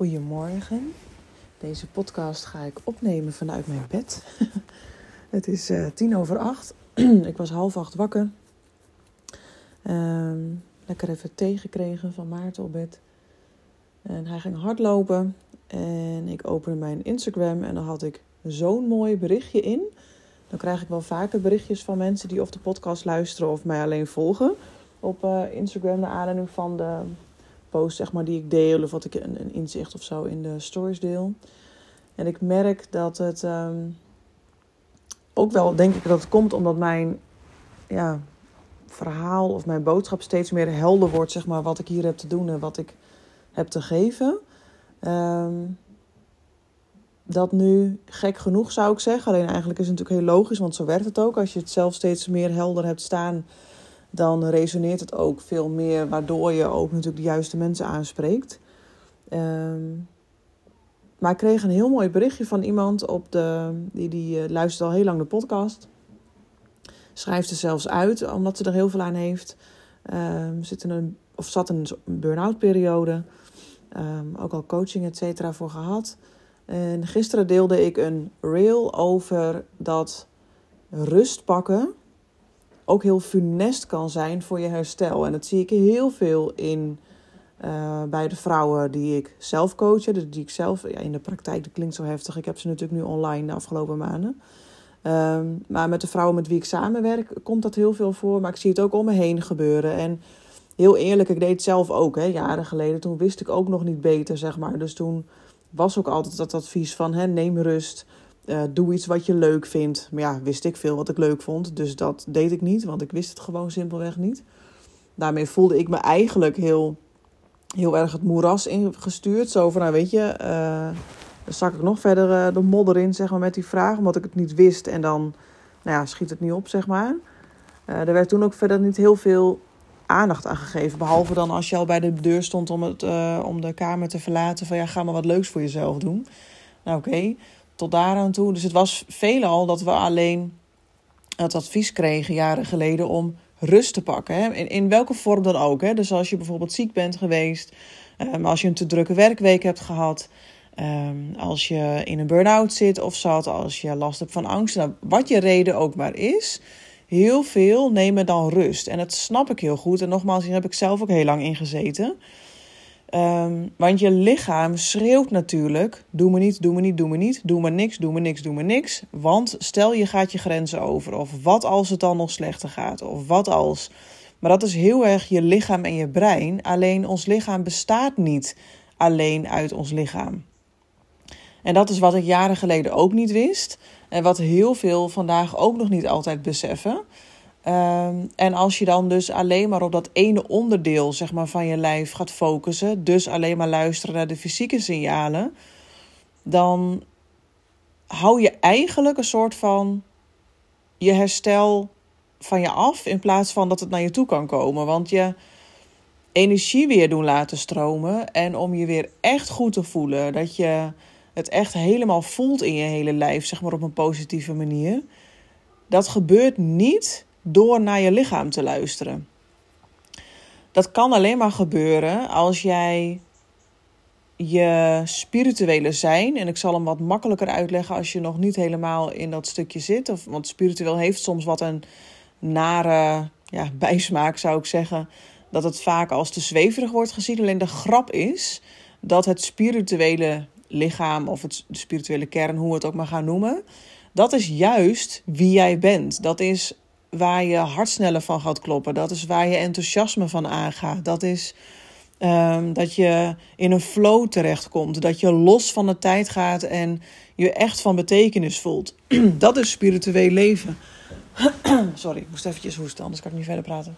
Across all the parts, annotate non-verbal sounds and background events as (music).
Goedemorgen. Deze podcast ga ik opnemen vanuit mijn bed. (laughs) het is uh, tien over acht. (clears throat) ik was half acht wakker. Ehm, lekker even thee gekregen van Maarten op bed. En hij ging hardlopen. En ik opende mijn Instagram en dan had ik zo'n mooi berichtje in. Dan krijg ik wel vaker berichtjes van mensen die of de podcast luisteren of mij alleen volgen. Op uh, Instagram, naar aanleiding van de post zeg maar, die ik deel of wat ik een, een inzicht of zo in de stories deel. En ik merk dat het um, ook wel, denk ik, dat het komt omdat mijn ja, verhaal of mijn boodschap steeds meer helder wordt, zeg maar, wat ik hier heb te doen en wat ik heb te geven. Um, dat nu gek genoeg zou ik zeggen. Alleen eigenlijk is het natuurlijk heel logisch, want zo werkt het ook. Als je het zelf steeds meer helder hebt staan, dan resoneert het ook veel meer, waardoor je ook natuurlijk de juiste mensen aanspreekt. Um, maar ik kreeg een heel mooi berichtje van iemand op de, die, die uh, luistert al heel lang de podcast. Schrijft er zelfs uit, omdat ze er heel veel aan heeft. Um, zit in een, of zat in een burn-out periode. Um, ook al coaching et cetera voor gehad. En gisteren deelde ik een reel over dat rust pakken ook heel funest kan zijn voor je herstel. En dat zie ik heel veel in, uh, bij de vrouwen die ik zelf coach. Die ik zelf ja, in de praktijk, dat klinkt zo heftig. Ik heb ze natuurlijk nu online de afgelopen maanden. Um, maar met de vrouwen met wie ik samenwerk komt dat heel veel voor. Maar ik zie het ook om me heen gebeuren. En heel eerlijk, ik deed het zelf ook, hè, jaren geleden. Toen wist ik ook nog niet beter, zeg maar. Dus toen was ook altijd dat advies van hè, neem rust. Uh, doe iets wat je leuk vindt. Maar ja, wist ik veel wat ik leuk vond. Dus dat deed ik niet, want ik wist het gewoon simpelweg niet. Daarmee voelde ik me eigenlijk heel, heel erg het moeras ingestuurd. Zo van, nou weet je, uh, dan zak ik nog verder uh, de modder in, zeg maar, met die vraag. Omdat ik het niet wist en dan, nou ja, schiet het niet op, zeg maar. er werd toen ook verder niet heel veel aandacht aan gegeven. Behalve dan als je al bij de deur stond om, het, om de kamer te verlaten. Van ja, ga maar wat leuks voor jezelf doen. Nou oké, tot daaraan toe. Dus het was veelal dat we alleen het advies kregen jaren geleden om rust te pakken. Hè? In, in welke vorm dan ook. Hè? Dus als je bijvoorbeeld ziek bent geweest, um, als je een te drukke werkweek hebt gehad, um, als je in een burn-out zit of zat, als je last hebt van angst, nou, wat je reden ook maar is. Heel veel nemen dan rust. En dat snap ik heel goed. En nogmaals, hier heb ik zelf ook heel lang in gezeten. Um, want je lichaam schreeuwt natuurlijk: doe me niet, doe me niet, doe me niet, doe me niks, doe me niks, doe me niks. Want stel je gaat je grenzen over, of wat als het dan nog slechter gaat, of wat als. Maar dat is heel erg je lichaam en je brein. Alleen ons lichaam bestaat niet alleen uit ons lichaam. En dat is wat ik jaren geleden ook niet wist. En wat heel veel vandaag ook nog niet altijd beseffen. Um, en als je dan dus alleen maar op dat ene onderdeel zeg maar, van je lijf gaat focussen, dus alleen maar luisteren naar de fysieke signalen, dan hou je eigenlijk een soort van je herstel van je af in plaats van dat het naar je toe kan komen. Want je energie weer doen laten stromen en om je weer echt goed te voelen, dat je het echt helemaal voelt in je hele lijf, zeg maar op een positieve manier. Dat gebeurt niet door naar je lichaam te luisteren. Dat kan alleen maar gebeuren als jij je spirituele zijn, en ik zal hem wat makkelijker uitleggen als je nog niet helemaal in dat stukje zit, of, want spiritueel heeft soms wat een nare ja, (laughs) bijsmaak, zou ik zeggen, dat het vaak als te zweverig wordt gezien. Alleen de grap is dat het spirituele lichaam of het, de spirituele kern, hoe we het ook maar gaan noemen, dat is juist wie jij bent. Dat is waar je hart sneller van gaat kloppen. Dat is waar je enthousiasme van aangaat. Dat is um, dat je in een flow terechtkomt. Dat je los van de tijd gaat en je echt van betekenis voelt. (clears throat) dat is spiritueel leven. (clears throat) Sorry, ik moest eventjes hoesten, anders kan ik niet verder praten.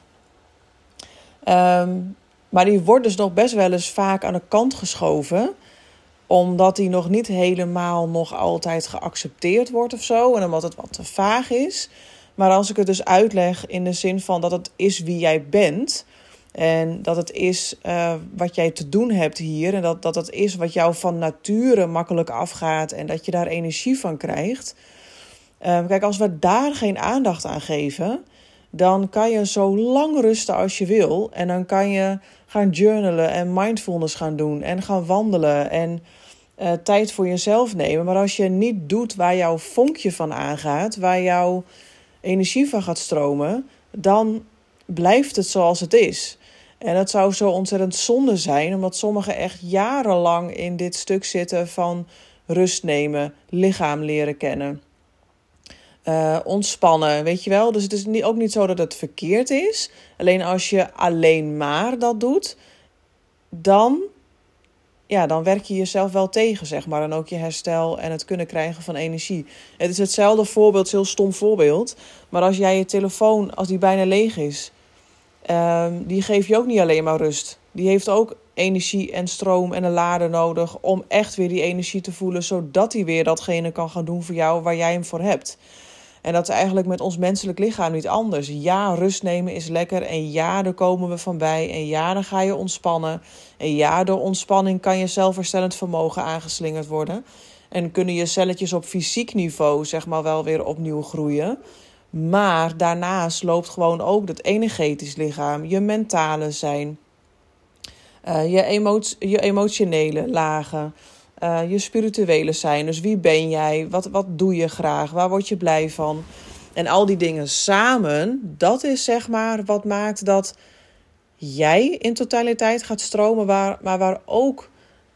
Um, maar die wordt dus nog best wel eens vaak aan de kant geschoven omdat die nog niet helemaal nog altijd geaccepteerd wordt of zo. En omdat het wat te vaag is. Maar als ik het dus uitleg in de zin van dat het is wie jij bent. En dat het is uh, wat jij te doen hebt hier. En dat, dat het is wat jou van nature makkelijk afgaat. En dat je daar energie van krijgt. Uh, kijk, als we daar geen aandacht aan geven. dan kan je zo lang rusten als je wil. En dan kan je gaan journalen en mindfulness gaan doen en gaan wandelen en uh, tijd voor jezelf nemen. Maar als je niet doet waar jouw vonkje van aangaat, waar jouw energie van gaat stromen, dan blijft het zoals het is. En dat zou zo ontzettend zonde zijn, omdat sommigen echt jarenlang in dit stuk zitten van rust nemen, lichaam leren kennen. Uh, ontspannen, weet je wel. Dus het is ook niet zo dat het verkeerd is. Alleen als je alleen maar dat doet, dan, ja, dan werk je jezelf wel tegen, zeg maar. En ook je herstel en het kunnen krijgen van energie. Het is hetzelfde voorbeeld, het heel stom voorbeeld. Maar als jij je telefoon, als die bijna leeg is, um, die geeft je ook niet alleen maar rust. Die heeft ook energie en stroom en een lader nodig om echt weer die energie te voelen, zodat hij weer datgene kan gaan doen voor jou waar jij hem voor hebt. En dat is eigenlijk met ons menselijk lichaam niet anders. Ja, rust nemen is lekker. En ja, daar komen we van bij. En ja, dan ga je ontspannen. En ja, door ontspanning kan je zelfherstellend vermogen aangeslingerd worden. En kunnen je celletjes op fysiek niveau, zeg maar, wel weer opnieuw groeien. Maar daarnaast loopt gewoon ook het energetisch lichaam, je mentale zijn, uh, je, emotie, je emotionele lagen, uh, je spirituele zijn. Dus wie ben jij? Wat, wat doe je graag? Waar word je blij van? En al die dingen samen, dat is zeg maar wat maakt dat jij in totaliteit gaat stromen, waar, maar waar ook,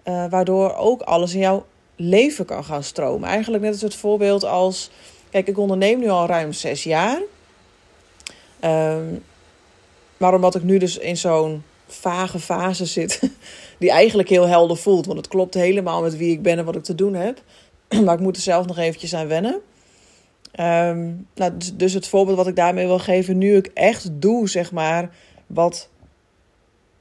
uh, waardoor ook alles in jouw leven kan gaan stromen. Eigenlijk net als het voorbeeld als, kijk, ik onderneem nu al ruim zes jaar. Um, maar omdat ik nu dus in zo'n vage fase zit, (laughs) die eigenlijk heel helder voelt. Want het klopt helemaal met wie ik ben en wat ik te doen heb. (clears throat) maar ik moet er zelf nog eventjes aan wennen. Ehm, nou, dus, dus, het voorbeeld wat ik daarmee wil geven, nu ik echt doe, zeg maar, wat,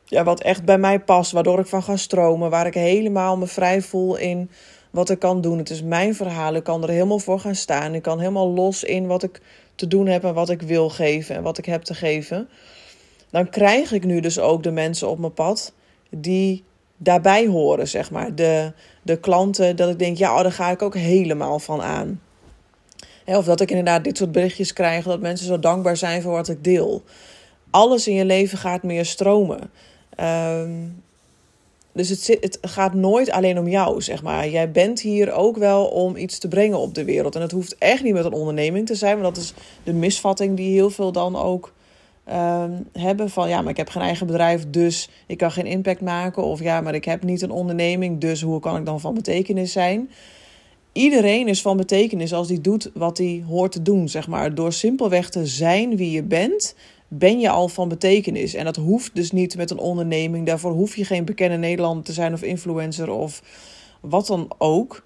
ja, wat echt bij mij past, waardoor ik van ga stromen, waar ik helemaal me vrij voel in wat ik kan doen. Het is mijn verhaal, ik kan er helemaal voor gaan staan. Ik kan helemaal los in wat ik te doen heb en wat ik wil geven en wat ik heb te geven dan krijg ik nu dus ook de mensen op mijn pad die daarbij horen, zeg maar. De, de klanten, dat ik denk, ja, oh, daar ga ik ook helemaal van aan. of dat ik inderdaad dit soort berichtjes krijg, dat mensen zo dankbaar zijn voor wat ik deel. Alles in je leven gaat meer stromen. Ehm, dus het, het gaat nooit alleen om jou, zeg maar. Jij bent hier ook wel om iets te brengen op de wereld. En het hoeft echt niet met een onderneming te zijn, want dat is de misvatting die heel veel dan ook Ehm, hebben van ja, maar ik heb geen eigen bedrijf, dus ik kan geen impact maken. Of ja, maar ik heb niet een onderneming, dus hoe kan ik dan van betekenis zijn? Iedereen is van betekenis als die doet wat hij hoort te doen, zeg maar. Door simpelweg te zijn wie je bent, ben je al van betekenis. En dat hoeft dus niet met een onderneming. Daarvoor hoef je geen bekende Nederlander te zijn of influencer of wat dan ook.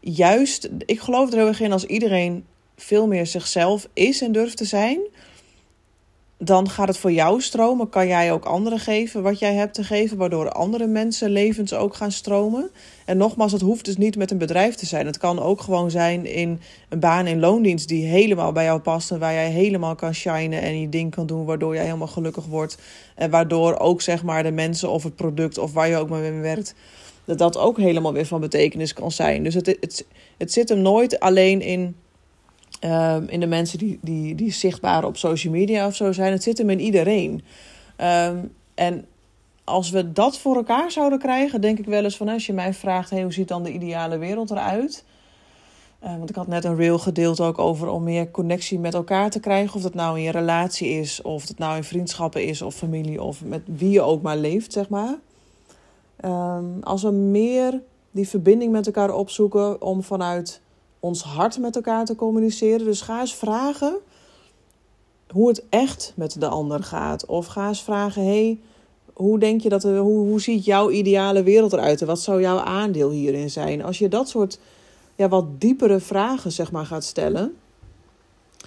Juist, ik geloof er heel erg in als iedereen veel meer zichzelf is en durft te zijn dan gaat het voor jou stromen. Kan jij ook anderen geven wat jij hebt te geven, waardoor andere mensen levens ook gaan stromen. En nogmaals, het hoeft dus niet met een bedrijf te zijn. Het kan ook gewoon zijn in een baan in loondienst die helemaal bij jou past en waar jij helemaal kan shinen en je ding kan doen, waardoor jij helemaal gelukkig wordt. En waardoor ook zeg maar de mensen of het product of waar je ook maar mee werkt, dat dat ook helemaal weer van betekenis kan zijn. Dus het, het, het zit hem nooit alleen in Um, in de mensen die, die, die zichtbaar op social media of zo zijn. Het zit hem in iedereen. Um, en als we dat voor elkaar zouden krijgen, denk ik wel eens van als je mij vraagt: hey, hoe ziet dan de ideale wereld eruit? Uh, want ik had net een reel gedeeld ook over om meer connectie met elkaar te krijgen. Of dat nou in je relatie is, of dat nou in vriendschappen is, of familie, of met wie je ook maar leeft, zeg maar. Um, als we meer die verbinding met elkaar opzoeken om vanuit ons hart met elkaar te communiceren. Dus ga eens vragen hoe het echt met de ander gaat. Of ga eens vragen: hey, hoe denk je dat er, hoe, hoe ziet jouw ideale wereld eruit? En wat zou jouw aandeel hierin zijn? Als je dat soort ja, wat diepere vragen zeg maar, gaat stellen,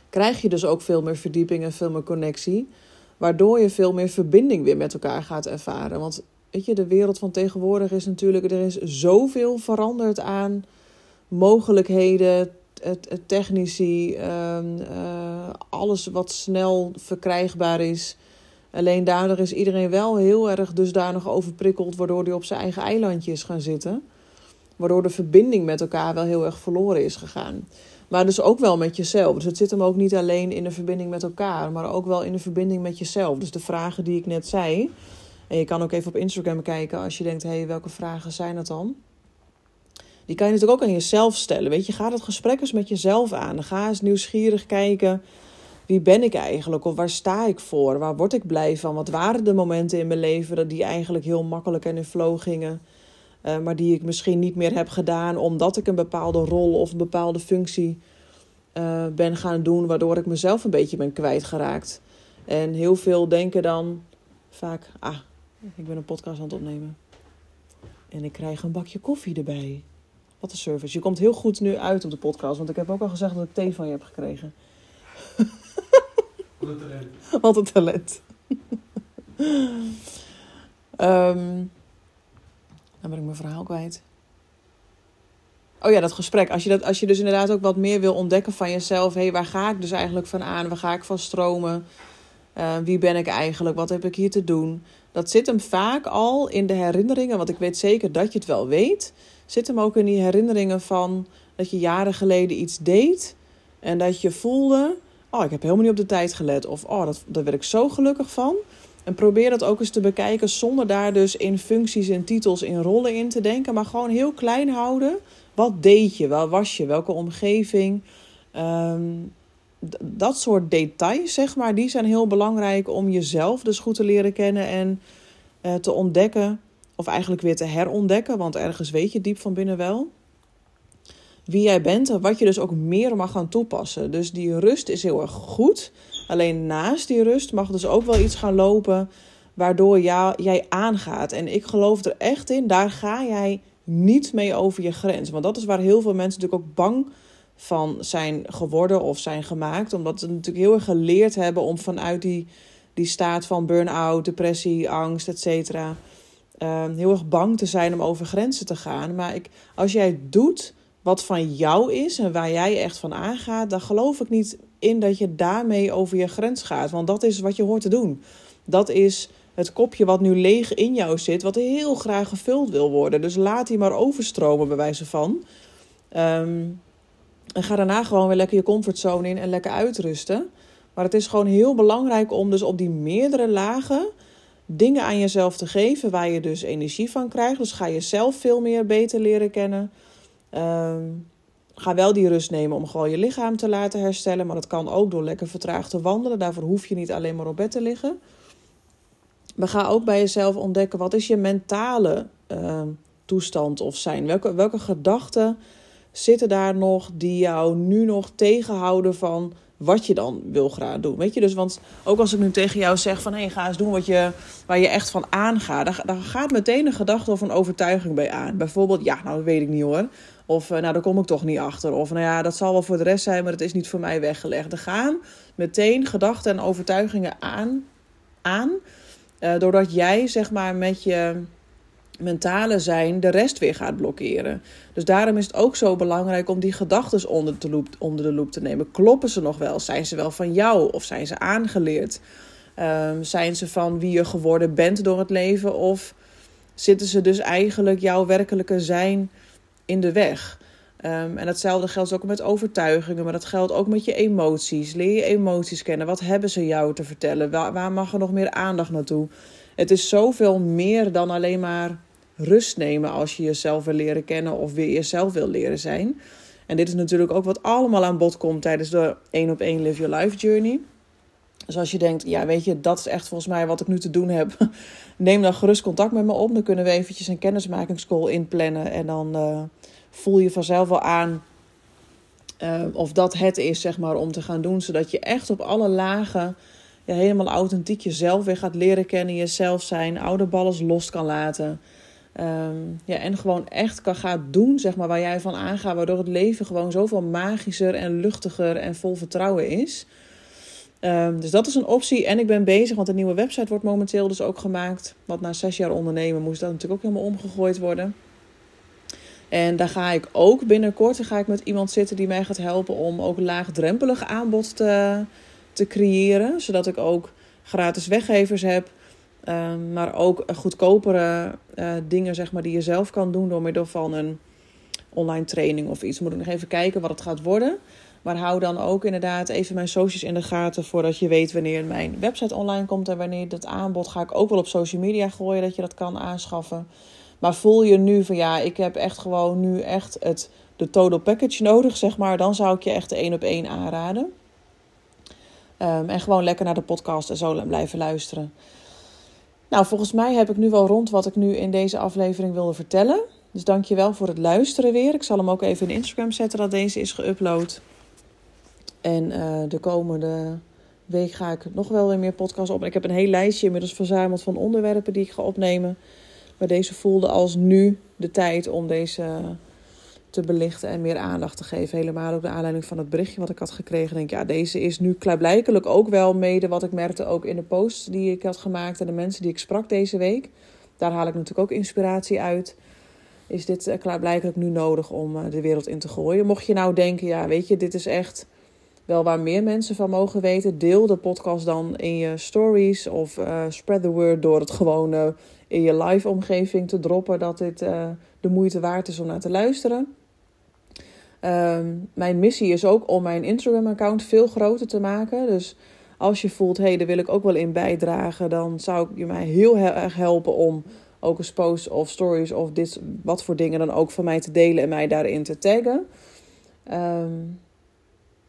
krijg je dus ook veel meer verdieping en veel meer connectie. Waardoor je veel meer verbinding weer met elkaar gaat ervaren. Want weet je, de wereld van tegenwoordig is natuurlijk, er is zoveel veranderd aan mogelijkheden, technici, ehm, eh, alles wat snel verkrijgbaar is. Alleen daardoor is iedereen wel heel erg dusdanig overprikkeld, waardoor hij op zijn eigen eilandje is gaan zitten. Waardoor de verbinding met elkaar wel heel erg verloren is gegaan. Maar dus ook wel met jezelf. Dus het zit hem ook niet alleen in de verbinding met elkaar, maar ook wel in de verbinding met jezelf. Dus de vragen die ik net zei. En je kan ook even op Instagram kijken als je denkt: hé, hey, welke vragen zijn het dan? Die kan je natuurlijk ook aan jezelf stellen. Weet je, ga het gesprek eens met jezelf aan. Ga eens nieuwsgierig kijken. Wie ben ik eigenlijk? Of waar sta ik voor? Waar word ik blij van? Wat waren de momenten in mijn leven die eigenlijk heel makkelijk en in flow gingen? Uh, maar die ik misschien niet meer heb gedaan omdat ik een bepaalde rol of een bepaalde functie uh, ben gaan doen, waardoor ik mezelf een beetje ben kwijtgeraakt. En heel veel denken dan vaak: ah, ik ben een podcast aan het opnemen. En ik krijg een bakje koffie erbij. Wat een service. Je komt heel goed nu uit op de podcast, want ik heb ook al gezegd dat ik thee van je heb gekregen. Wat een talent. Wat een talent. um, dan ben ik mijn verhaal kwijt. Oh ja, dat gesprek. Als je, dat, als je dus inderdaad ook wat meer wil ontdekken van jezelf. Hé, hey, waar ga ik dus eigenlijk van aan? Waar ga ik van stromen? Uh, wie ben ik eigenlijk? Wat heb ik hier te doen? Dat zit hem vaak al in de herinneringen. Want ik weet zeker dat je het wel weet. Zit hem ook in die herinneringen van dat je jaren geleden iets deed. En dat je voelde. Oh, ik heb helemaal niet op de tijd gelet. Of oh, dat, daar werd ik zo gelukkig van. En probeer dat ook eens te bekijken zonder daar dus in functies en titels, in rollen in te denken. Maar gewoon heel klein houden. Wat deed je? Waar was je? Welke omgeving? Um, dat soort details, zeg maar, die zijn heel belangrijk om jezelf dus goed te leren kennen en uh, te ontdekken. Of eigenlijk weer te herontdekken, want ergens weet je diep van binnen wel. Wie jij bent en wat je dus ook meer mag gaan toepassen. Dus die rust is heel erg goed. Alleen naast die rust mag dus ook wel iets gaan lopen waardoor jij aangaat. En ik geloof er echt in, daar ga jij niet mee over je grens. Want dat is waar heel veel mensen natuurlijk ook bang van zijn geworden of zijn gemaakt. Omdat ze natuurlijk heel erg geleerd hebben om vanuit die, die staat van burn-out, depressie, angst, et cetera. Ehm, heel erg bang te zijn om over grenzen te gaan. Maar ik, als jij doet wat van jou is en waar jij echt van aangaat, dan geloof ik niet in dat je daarmee over je grens gaat. Want dat is wat je hoort te doen. Dat is het kopje wat nu leeg in jou zit, wat heel graag gevuld wil worden. Dus laat die maar overstromen, bij wijze van. Um, en ga daarna gewoon weer lekker je comfortzone in en lekker uitrusten. Maar het is gewoon heel belangrijk om dus op die meerdere lagen dingen aan jezelf te geven waar je dus energie van krijgt. Dus ga jezelf veel meer beter leren kennen. Um, ga wel die rust nemen om gewoon je lichaam te laten herstellen. Maar dat kan ook door lekker vertraagd te wandelen. Daarvoor hoef je niet alleen maar op bed te liggen. Maar ga ook bij jezelf ontdekken wat is je mentale uh, toestand of zijn. Welke, welke gedachten zitten daar nog die jou nu nog tegenhouden van wat je dan wil graag doen. Weet je, dus want ook als ik nu tegen jou zeg van hé, hey, ga eens doen wat je, waar je echt van aangaat, dan, gaat meteen een gedachte of een overtuiging bij aan. Bijvoorbeeld, ja, nou dat weet ik niet hoor. Of uh, nou, daar kom ik toch niet achter. Of nou ja, dat zal wel voor de rest zijn, maar het is niet voor mij weggelegd. Er gaan meteen gedachten en overtuigingen aan, aan uh, doordat jij zeg maar met je mentale zijn de rest weer gaat blokkeren. Dus daarom is het ook zo belangrijk om die gedachten onder, onder, de loep te nemen. Kloppen ze nog wel? Zijn ze wel van jou of zijn ze aangeleerd? Um, zijn ze van wie je geworden bent door het leven? Of zitten ze dus eigenlijk jouw werkelijke zijn in de weg? Um, en hetzelfde geldt ook met overtuigingen, maar dat geldt ook met je emoties. Leer je emoties kennen. Wat hebben ze jou te vertellen? Waar mag er nog meer aandacht naartoe? Het is zoveel meer dan alleen maar rust nemen als je jezelf wil leren kennen of weer jezelf wil leren zijn. En dit is natuurlijk ook wat allemaal aan bod komt tijdens de 1 op 1 Live Your Life Journey. Dus als je denkt, ja weet je, dat is echt volgens mij wat ik nu te doen heb. (laughs) Neem dan gerust contact met me op. Dan kunnen we eventjes een kennismakingscall inplannen. En dan uh, voel je vanzelf wel aan uh, of dat het is, zeg maar, om te gaan doen. Zodat je echt op alle lagen ja, helemaal authentiek jezelf weer gaat leren kennen. Jezelf zijn, oude ballen los kan laten. Um, ja, en gewoon echt kan gaan doen, zeg maar, waar jij van aangaat. Waardoor het leven gewoon zoveel magischer en luchtiger en vol vertrouwen is. Um, dus dat is een optie. En ik ben bezig, want een nieuwe website wordt momenteel dus ook gemaakt. Want na zes jaar ondernemen moest dat natuurlijk ook helemaal omgegooid worden. En daar ga ik ook binnenkort ga ik met iemand zitten die mij gaat helpen om ook laagdrempelig aanbod te, te creëren. Zodat ik ook gratis weggevers heb Um, maar ook goedkopere uh, dingen zeg maar, die je zelf kan doen door middel van een online training of iets. Moet ik nog even kijken wat het gaat worden. Maar hou dan ook inderdaad even mijn socials in de gaten voordat je weet wanneer mijn website online komt en wanneer dat aanbod ga ik ook wel op social media gooien dat je dat kan aanschaffen. Maar voel je nu van ja, ik heb echt gewoon nu echt het, de total package nodig, zeg maar. Dan zou ik je echt de één op één aanraden. Ehm, en gewoon lekker naar de podcast en zo blijven luisteren. Nou, volgens mij heb ik nu wel rond wat ik nu in deze aflevering wilde vertellen. Dus dank je wel voor het luisteren weer. Ik zal hem ook even in Instagram zetten dat deze is geüpload. En uh, de komende week ga ik nog wel weer meer podcasts op. Ik heb een heel lijstje inmiddels verzameld van onderwerpen die ik ga opnemen. Maar deze voelde als nu de tijd om deze te belichten en meer aandacht te geven. Helemaal ook de aanleiding van het berichtje wat ik had gekregen. Denk ja, deze is nu klaarblijkelijk ook wel mede wat ik merkte ook in de posts die ik had gemaakt en de mensen die ik sprak deze week. Daar haal ik natuurlijk ook inspiratie uit. Is dit eh, klaarblijkelijk nu nodig om eh, de wereld in te gooien? Mocht je nou denken, ja, weet je, dit is echt wel waar meer mensen van mogen weten. Deel de podcast dan in je stories of uh, spread the word door het gewoon in je live omgeving te droppen dat dit de moeite waard is om naar te luisteren. Um, mijn missie is ook om mijn Instagram-account veel groter te maken. Dus als je voelt, hé, hey, daar wil ik ook wel in bijdragen, dan zou je mij heel erg helpen om ook eens posts of stories of dit, wat voor dingen dan ook van mij te delen en mij daarin te taggen. Um,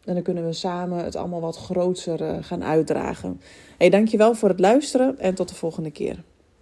en dan kunnen we samen het allemaal wat groter uh, gaan uitdragen. Hey, dankjewel voor het luisteren en tot de volgende keer.